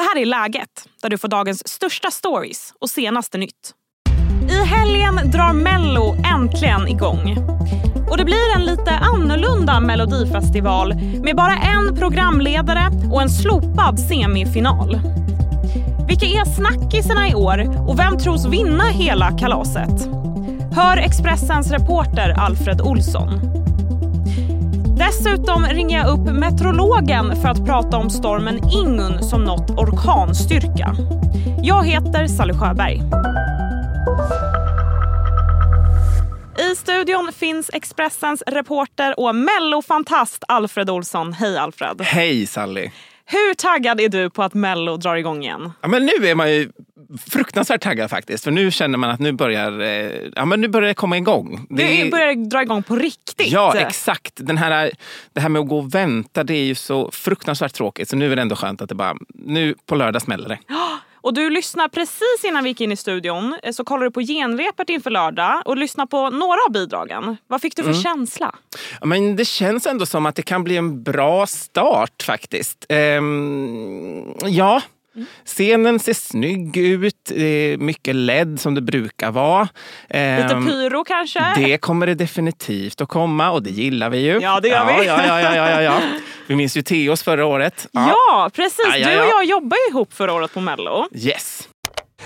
Det här är Läget, där du får dagens största stories och senaste nytt. I helgen drar Mello äntligen igång. Och det blir en lite annorlunda melodifestival med bara en programledare och en slopad semifinal. Vilka är snackisarna i år och vem tros vinna hela kalaset? Hör Expressens reporter Alfred Olsson. Dessutom ringer jag upp meteorologen för att prata om stormen Ingun som nått orkanstyrka. Jag heter Sally Sjöberg. I studion finns Expressens reporter och mellofantast Alfred Olsson. Hej Alfred! Hej Sally! Hur taggad är du på att Mello drar igång igen? Ja, men nu är man ju fruktansvärt taggad faktiskt. För nu känner man att nu börjar, eh, ja, men nu börjar det komma igång. Det nu börjar dra igång på riktigt. Ja, exakt. Den här, det här med att gå och vänta, det är ju så fruktansvärt tråkigt. Så nu är det ändå skönt att det bara, nu på lördag smäller det. Och du lyssnar precis innan vi gick in i studion eh, så kollade du på genrepet inför lördag och lyssnade på några av bidragen. Vad fick du för mm. känsla? Ja, men det känns ändå som att det kan bli en bra start faktiskt. Ehm, ja, Scenen ser snygg ut, mycket LED som det brukar vara. Lite ehm, pyro kanske? Det kommer det definitivt att komma och det gillar vi ju. Ja, det gör ja, vi. Ja, ja, ja, ja, ja. Vi minns ju Teos förra året. Ja, ja precis. Du och jag jobbade ihop förra året på Mello. Yes.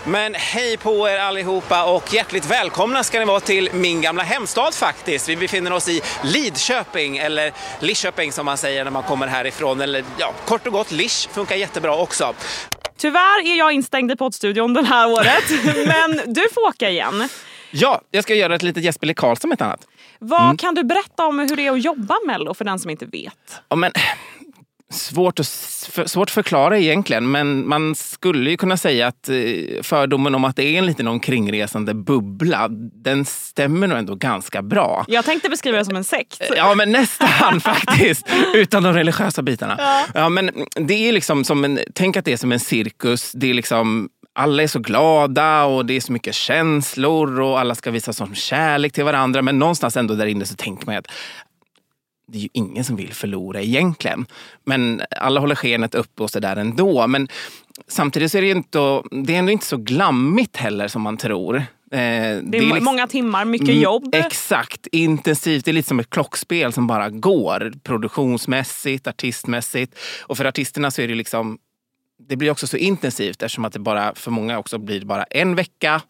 Men hej på er allihopa och hjärtligt välkomna ska ni vara till min gamla hemstad faktiskt. Vi befinner oss i Lidköping, eller Lidköping som man säger när man kommer härifrån. Eller ja, kort och gott, Lish funkar jättebra också. Tyvärr är jag instängd i poddstudion det här året, men du får åka igen. Ja, jag ska göra ett litet Jesper Le Karlsson ett annat. Vad mm. kan du berätta om hur det är att jobba Mello för den som inte vet? Ja, men, svårt, att, svårt att förklara egentligen, men man skulle ju kunna säga att eh, fördomen om att det är en liten omkringresande bubbla, den stämmer nog ändå ganska bra. Jag tänkte beskriva det som en sekt. Ja, men nästan faktiskt. Utan de religiösa bitarna. Ja. ja. men det är liksom som en, tänk att det är som en cirkus. Det är liksom alla är så glada och det är så mycket känslor och alla ska visa sån kärlek till varandra. Men någonstans ändå där inne så tänker man att det är ju ingen som vill förlora egentligen. Men alla håller skenet uppe och sådär ändå. Men samtidigt så är det, inte, det är ändå inte så glammigt heller som man tror. Eh, det är, det är liksom, många timmar, mycket mm, jobb. Exakt, intensivt. Det är lite som ett klockspel som bara går. Produktionsmässigt, artistmässigt. Och för artisterna så är det liksom det blir också så intensivt eftersom att det bara för många också blir bara en vecka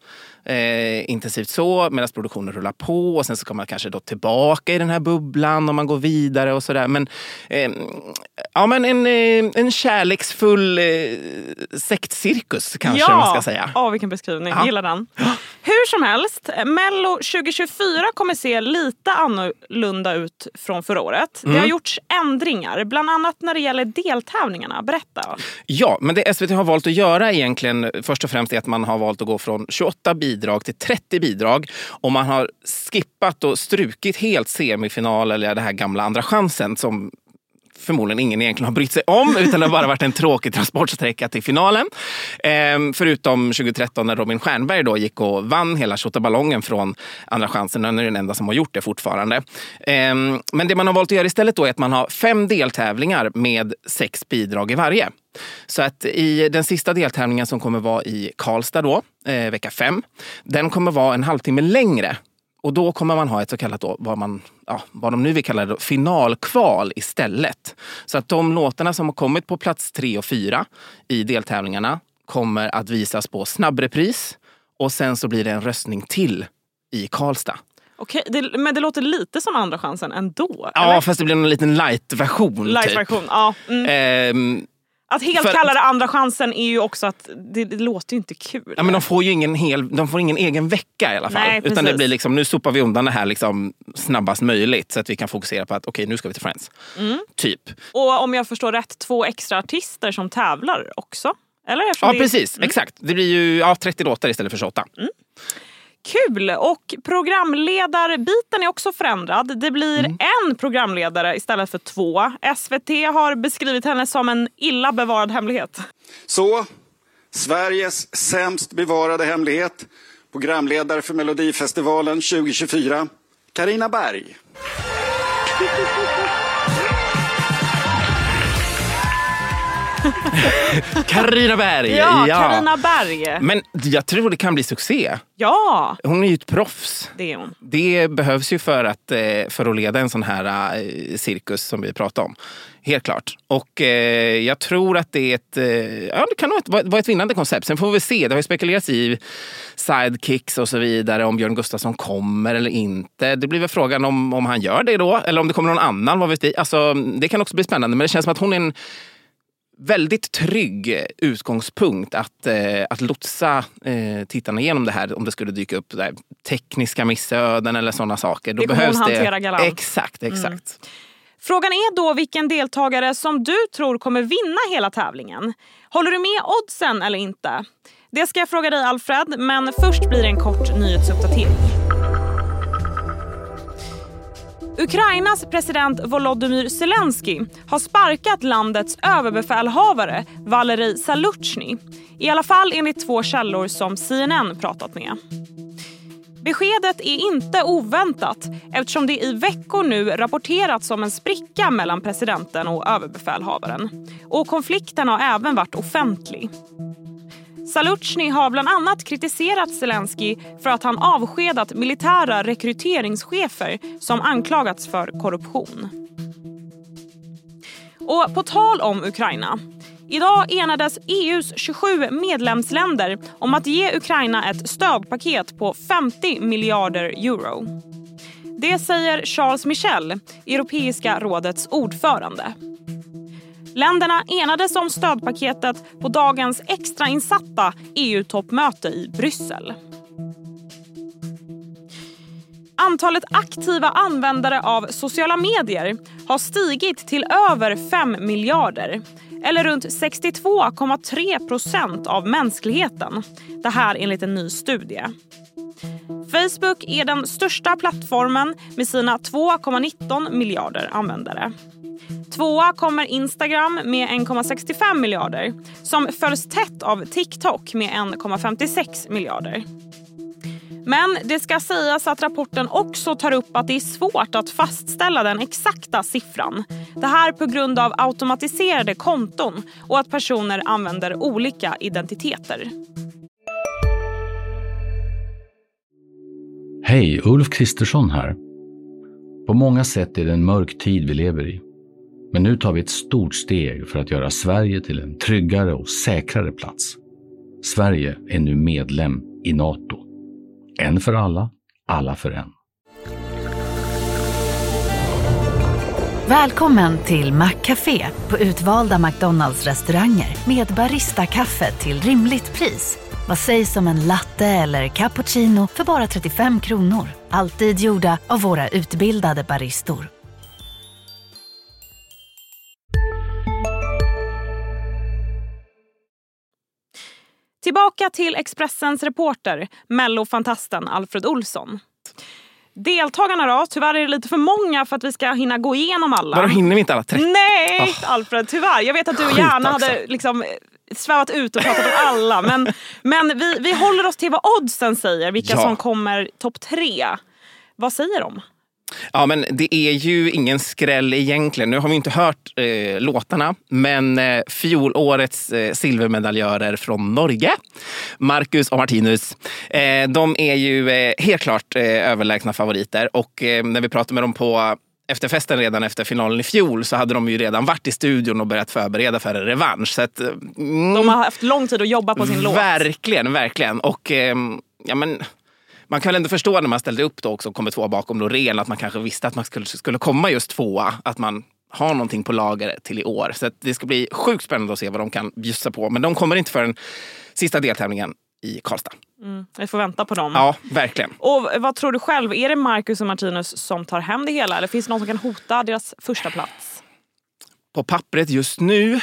eh, intensivt så medan produktionen rullar på och sen så kommer man kanske då tillbaka i den här bubblan och man går vidare och sådär. Men, eh, ja, men en, eh, en kärleksfull eh, sektcirkus kanske ja. man ska säga. Ja, vilken beskrivning. Ja. Gillar den. Hur som helst, Mello 2024 kommer se lite annorlunda ut från förra året. Mm. Det har gjorts ändringar, bland annat när det gäller deltävlingarna. Berätta. Ja, men det SVT har valt att göra egentligen först och främst är att man har valt att gå från 28 bilar bidrag till 30 bidrag och man har skippat och strukit helt semifinal eller det här gamla Andra chansen som förmodligen ingen egentligen har brytt sig om utan det har bara varit en tråkig transportsträcka till finalen. Ehm, förutom 2013 när Robin Stjernberg då gick och vann hela Tjottaballongen från Andra chansen. Han är den enda som har gjort det fortfarande. Ehm, men det man har valt att göra istället då är att man har fem deltävlingar med sex bidrag i varje. Så att i den sista deltävlingen som kommer vara i Karlstad då, eh, vecka fem, den kommer vara en halvtimme längre och då kommer man ha ett så kallat, då, vad, man, ja, vad de nu vill kalla det, finalkval istället. Så att de låtarna som har kommit på plats tre och fyra i deltävlingarna kommer att visas på snabbrepris och sen så blir det en röstning till i Karlstad. Okej, det, men det låter lite som Andra chansen ändå? Ja, eller? fast det blir en liten light-version. Light-version, typ. ja. Mm. Ehm, att helt för, kalla det andra chansen är ju också att det, det låter ju inte kul. Ja, men de får ju ingen, hel, de får ingen egen vecka i alla fall. Nej, Utan det blir liksom, nu sopar vi undan det här liksom snabbast möjligt så att vi kan fokusera på att okej, okay, nu ska vi till Friends. Mm. Typ. Och om jag förstår rätt, två extra artister som tävlar också? Eller? ja, precis. Mm. Exakt. Det blir ju ja, 30 låtar istället för 28. Mm. Kul! Och programledarbiten är också förändrad. Det blir mm. en programledare istället för två. SVT har beskrivit henne som en illa bevarad hemlighet. Så, Sveriges sämst bevarade hemlighet. Programledare för Melodifestivalen 2024, Karina Berg. Carina Berg! Ja, Carina Berg. Men jag tror det kan bli succé. Ja, Hon är ju ett proffs. det är hon. Det behövs ju för att, eh, för att leda en sån här eh, cirkus som vi pratade om. Helt klart. Och eh, jag tror att det är ett, eh, ja, det kan nog ett- vara vara ett vinnande koncept. Sen får vi se. Det har ju spekulerats i sidekicks och så vidare. Om Björn Gustafsson kommer eller inte. Det blir väl frågan om, om han gör det då. Eller om det kommer någon annan. Vad vet vi. Alltså, det kan också bli spännande. Men det känns som att hon är en väldigt trygg utgångspunkt att, eh, att lotsa eh, tittarna igenom det här om det skulle dyka upp där, tekniska missöden eller sådana saker. Då Det hon behövs hantera det. galant. Exakt, exakt. Frågan är då vilken deltagare som du tror kommer vinna hela tävlingen. Håller du med oddsen eller inte? Det ska jag fråga dig Alfred, men först blir det en kort nyhetsuppdatering. Ukrainas president Volodymyr Zelensky har sparkat landets överbefälhavare Valerij Zaluzjny. I alla fall enligt två källor som CNN pratat med. Beskedet är inte oväntat eftersom det i veckor nu rapporterats om en spricka mellan presidenten och överbefälhavaren. Och konflikten har även varit offentlig. Salucny har bland annat kritiserat Zelensky för att han avskedat militära rekryteringschefer som anklagats för korruption. Och på tal om Ukraina. Idag enades EUs 27 medlemsländer om att ge Ukraina ett stödpaket på 50 miljarder euro. Det säger Charles Michel, Europeiska rådets ordförande. Länderna enades om stödpaketet på dagens extrainsatta EU-toppmöte i Bryssel. Antalet aktiva användare av sociala medier har stigit till över 5 miljarder eller runt 62,3 procent av mänskligheten. Det här enligt en ny studie. Facebook är den största plattformen med sina 2,19 miljarder användare. Tvåa kommer Instagram med 1,65 miljarder som följs tätt av TikTok med 1,56 miljarder. Men det ska sägas att rapporten också tar upp att det är svårt att fastställa den exakta siffran. Det här på grund av automatiserade konton och att personer använder olika identiteter. Hej, Ulf Kristersson här. På många sätt är det en mörk tid vi lever i. Men nu tar vi ett stort steg för att göra Sverige till en tryggare och säkrare plats. Sverige är nu medlem i Nato. En för alla, alla för en. Välkommen till Maccafé på utvalda McDonalds restauranger med Baristakaffe till rimligt pris. Vad sägs om en latte eller cappuccino för bara 35 kronor? Alltid gjorda av våra utbildade baristor. Tillbaka till Expressens reporter, mellofantasten Alfred Olsson. Deltagarna då? Tyvärr är det lite för många för att vi ska hinna gå igenom alla. Vadå, hinner vi inte alla 30? Nej, Alfred, tyvärr. Jag vet att du Skit gärna också. hade liksom svävat ut och pratat om alla. Men, men vi, vi håller oss till vad oddsen säger, vilka Ja. som kommer topp tre. Vad säger de? Ja, men det är ju ingen skräll egentligen. Nu har vi inte hört eh, låtarna, men eh, fjolårets eh, silvermedaljörer från Norge, Marcus och Martinus, eh, de är ju eh, helt klart eh, överlägsna favoriter. Och när vi pratade med dem på efterfesten redan efter finalen i fjol så hade de ju redan varit i studion och börjat förbereda för en revansch. Så att, mm, De har haft lång tid att jobba på sin låt. Verkligen, verkligen. Och ehm, ja, men, man kan väl ändå förstå när man ställde upp då också och kommer två bakom Loreen att man kanske visste att man skulle, skulle komma just tvåa. Att man har någonting på lager till i år. Så det ska bli sjukt spännande att se vad de kan bjussa på. Men de kommer inte förrän sista deltävlingen i Karlstad. Vi får vänta på dem. Ja, verkligen. Och vad tror du själv? Är det Marcus och Martinus som tar hem det hela? Eller finns det någon som kan hota deras första plats? På pappret just nu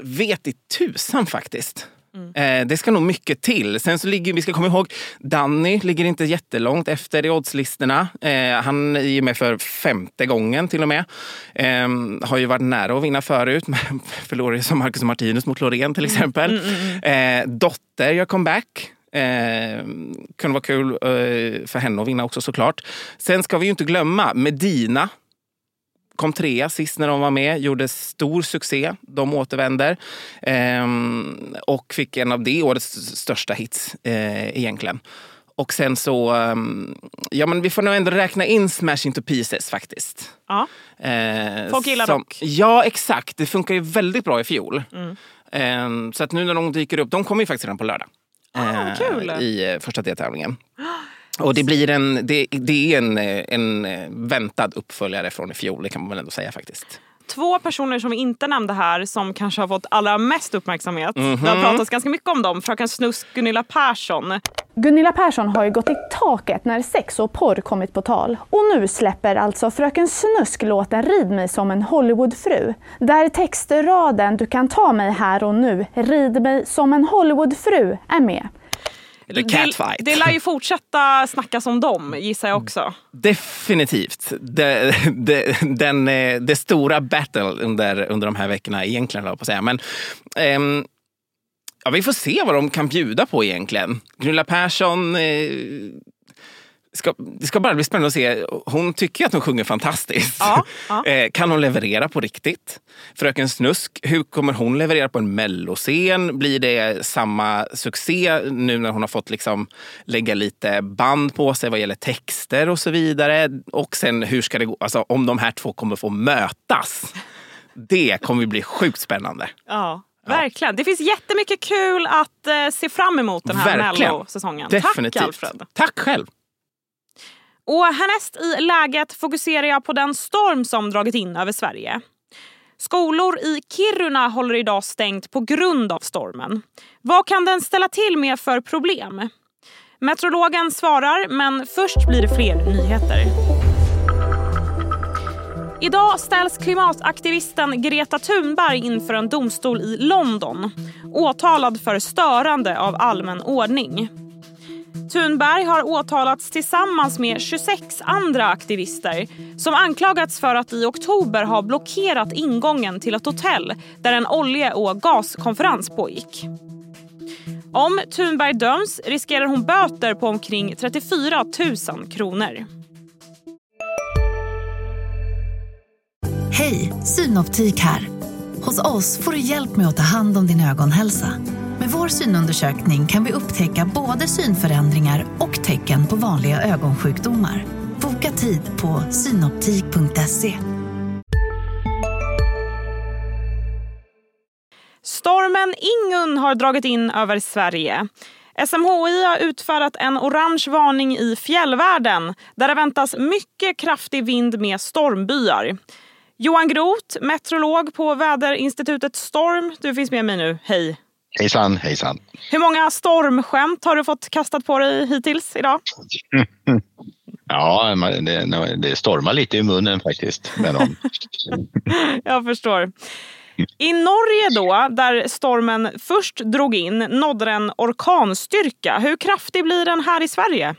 vet i tusan faktiskt. Eh, det ska nog mycket till. Sen så ligger, vi ska komma ihåg, Danny ligger inte jättelångt efter i oddslistorna. Eh, han är ju med för femte gången till och med. Eh, har ju varit nära att vinna förut, förlorade som Marcus och Martinus mot Loreen till exempel. Eh, Dotter gör comeback. Eh, kunde vara kul eh, för henne att vinna också såklart. Sen ska vi ju inte glömma Medina kom trea sist när de var med, gjorde stor succé. De återvänder ehm, och fick en av det årets största hits eh, egentligen. Och sen så, um, ja men vi får nog ändå räkna in Smash Into Pieces faktiskt. Ja. Eh, Folk gillar som. Ja exakt, det funkar ju väldigt bra i fjol. Eh, så att nu när de dyker upp, de kommer ju faktiskt redan på lördag. Ah, kul. I eh, första deltävlingen. Och det blir en, det, det är en, eh, en eh, väntad uppföljare från i fjol, det kan man väl ändå säga faktiskt. Två personer som vi inte nämnde här som kanske har fått allra mest uppmärksamhet. Mhm. Det har pratats ganska mycket om dem. Fröken Snusk, Gunilla Persson. Gunilla Persson har ju gått i taket när sex och porr kommit på tal. Och nu släpper alltså Fröken Snusk låten Rid mig som en Hollywoodfru. Där textraden Du kan ta mig här och nu, rid mig som en Hollywoodfru är med. The catfight. Det, det lär ju fortsätta snackas om dem, gissar jag också. Definitivt. Det, det, den, eh, det stora battle under, under de här veckorna egentligen, jag på att säga. Men, ehm, ja, vi får se vad de kan bjuda på egentligen. Gunilla Persson eh, ska, det ska bara bli spännande att se. Hon tycker att hon sjunger fantastiskt. Ja, ja. Eh, Kan hon leverera på riktigt? Fröken Snusk, hur kommer hon leverera på en melloscen? Blir det samma succé nu när hon har fått liksom lägga lite band på sig vad gäller texter och så vidare? Och sen hur ska det gå? Alltså, om de här två kommer få mötas. Det kommer bli sjukt spännande. Ja, verkligen. Det finns jättemycket kul att eh, se fram emot den här. Mello-säsongen. Tack Alfred. Tack själv. Och härnäst i läget fokuserar jag på den storm som dragit in över Sverige. Skolor i Kiruna håller idag stängt på grund av stormen. Vad kan den ställa till med för problem? Meteorologen svarar, men först blir det fler nyheter. Idag ställs klimataktivisten Greta Thunberg inför en domstol i London åtalad för störande av allmän ordning. Thunberg har åtalats tillsammans med 26 andra aktivister som anklagats för att i oktober ha blockerat ingången till ett hotell där en olje och gaskonferens pågick. Om Thunberg döms riskerar hon böter på omkring 34 000 kronor. Hej, Synoptik här. Hos oss får du hjälp med att ta hand om din ögonhälsa. Vår synundersökning kan vi upptäcka både synförändringar och tecken på vanliga ögonsjukdomar. Boka tid på synoptik.se. Stormen Ingun har dragit in över Sverige. SMHI har utfärdat en orange varning i fjällvärlden där det väntas mycket kraftig vind med stormbyar. Johan Groth, meteorolog på väderinstitutet Storm. Du finns med mig nu. Hej! Hejsan, hejsan. Hur många stormskämt har du fått kastat på dig hittills idag? Ja, det, det stormar lite i munnen faktiskt med dem. Jag förstår. I Norge då, där stormen först drog in, nådde den orkanstyrka. Hur kraftig blir den här i Sverige?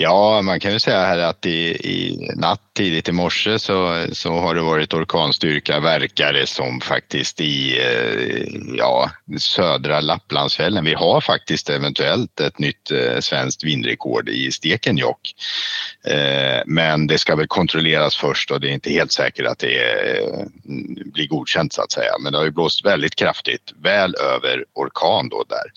Ja, man kan ju säga här att i, i natt tidigt i morse så, så har det varit orkanstyrka verkar det som faktiskt i eh, ja, södra Lapplandsfjällen. Vi har faktiskt eventuellt ett nytt eh, svenskt vindrekord i Stekenjokk. Eh, men det ska väl kontrolleras först och det är inte helt säkert att det eh, blir godkänt så att säga. Men det har ju blåst väldigt kraftigt, väl över orkan då där.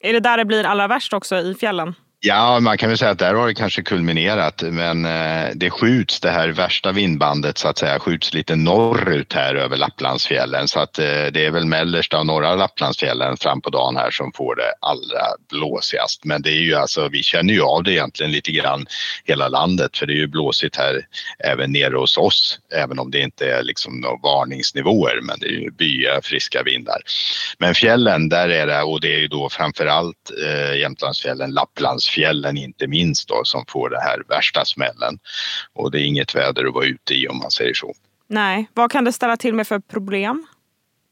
Är det där det blir allra värst också, i fjällen? Ja, man kan väl säga att där har det kanske kulminerat men eh, det skjuts, det här värsta vindbandet så att säga, skjuts lite norrut här över Lapplandsfjällen så att eh, det är väl mellersta och norra Lapplandsfjällen fram på dagen här som får det allra blåsigast. Men det är ju alltså, vi känner ju av det egentligen lite grann hela landet för det är ju blåsigt här även nere hos oss, även om det inte är liksom några varningsnivåer men det är ju bya, friska vindar. Men fjällen, där är det, och det är ju då framförallt eh, Jämtlandsfjällen, Lapplandsfjällen inte minst då som får det här värsta smällen. Och det är inget väder att vara ute i om man säger så. Nej. Vad kan det ställa till med för problem?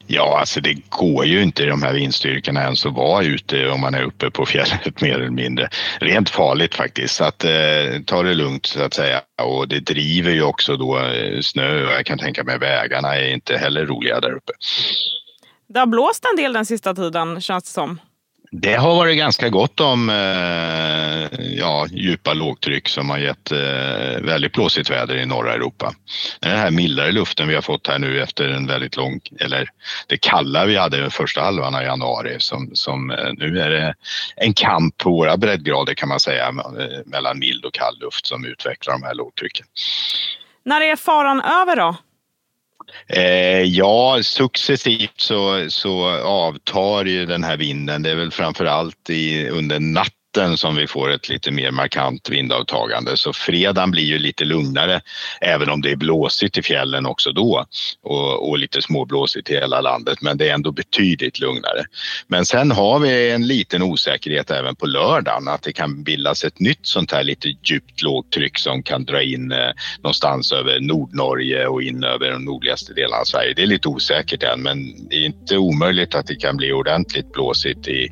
Ja, alltså det går ju inte i de här vindstyrkorna ens att vara ute om man är uppe på fjället mer eller mindre. Rent farligt faktiskt, så att eh, ta det lugnt så att säga. Och det driver ju också då eh, snö och jag kan tänka mig vägarna är inte heller roliga där uppe. Det har blåst en del den sista tiden, känns det som. Det har varit ganska gott om eh, ja, djupa lågtryck som har gett eh, väldigt blåsigt väder i norra Europa. Den här mildare luften vi har fått här nu efter en väldigt lång, eller det kalla vi hade första halvan av januari som, som eh, nu är det en kamp på våra breddgrader kan man säga eh, mellan mild och kall luft som utvecklar de här lågtrycken. När är faran över då? Eh, ja, successivt så, så avtar ju den här vinden. Det är väl framför allt i, under natten natten som vi får ett lite mer markant vindavtagande. Så fredagen blir ju lite lugnare även om det är blåsigt i fjällen också då och, och lite småblåsigt i hela landet. Men det är ändå betydligt lugnare. Men sen har vi en liten osäkerhet även på lördagen att det kan bildas ett nytt sånt här lite djupt lågtryck som kan dra in eh, någonstans över Nordnorge och in över de nordligaste delarna av Sverige. Det är lite osäkert än men det är inte omöjligt att det kan bli ordentligt blåsigt i,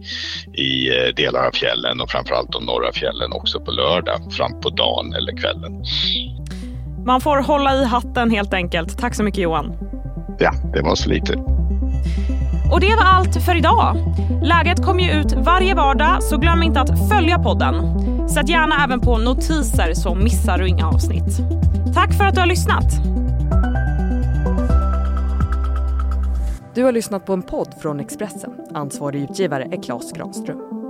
i eh, delar av fjällen och framförallt de norra fjällen också på lördag fram på dagen eller kvällen. Man får hålla i hatten helt enkelt. Tack så mycket Johan. Ja, det var så lite. Och det var allt för idag. Läget kommer ju ut varje vardag så glöm inte att följa podden. Sätt gärna även på notiser så missar du inga avsnitt. Tack för att du har lyssnat. Du har lyssnat på en podd från Expressen. Ansvarig utgivare är Klas Granström.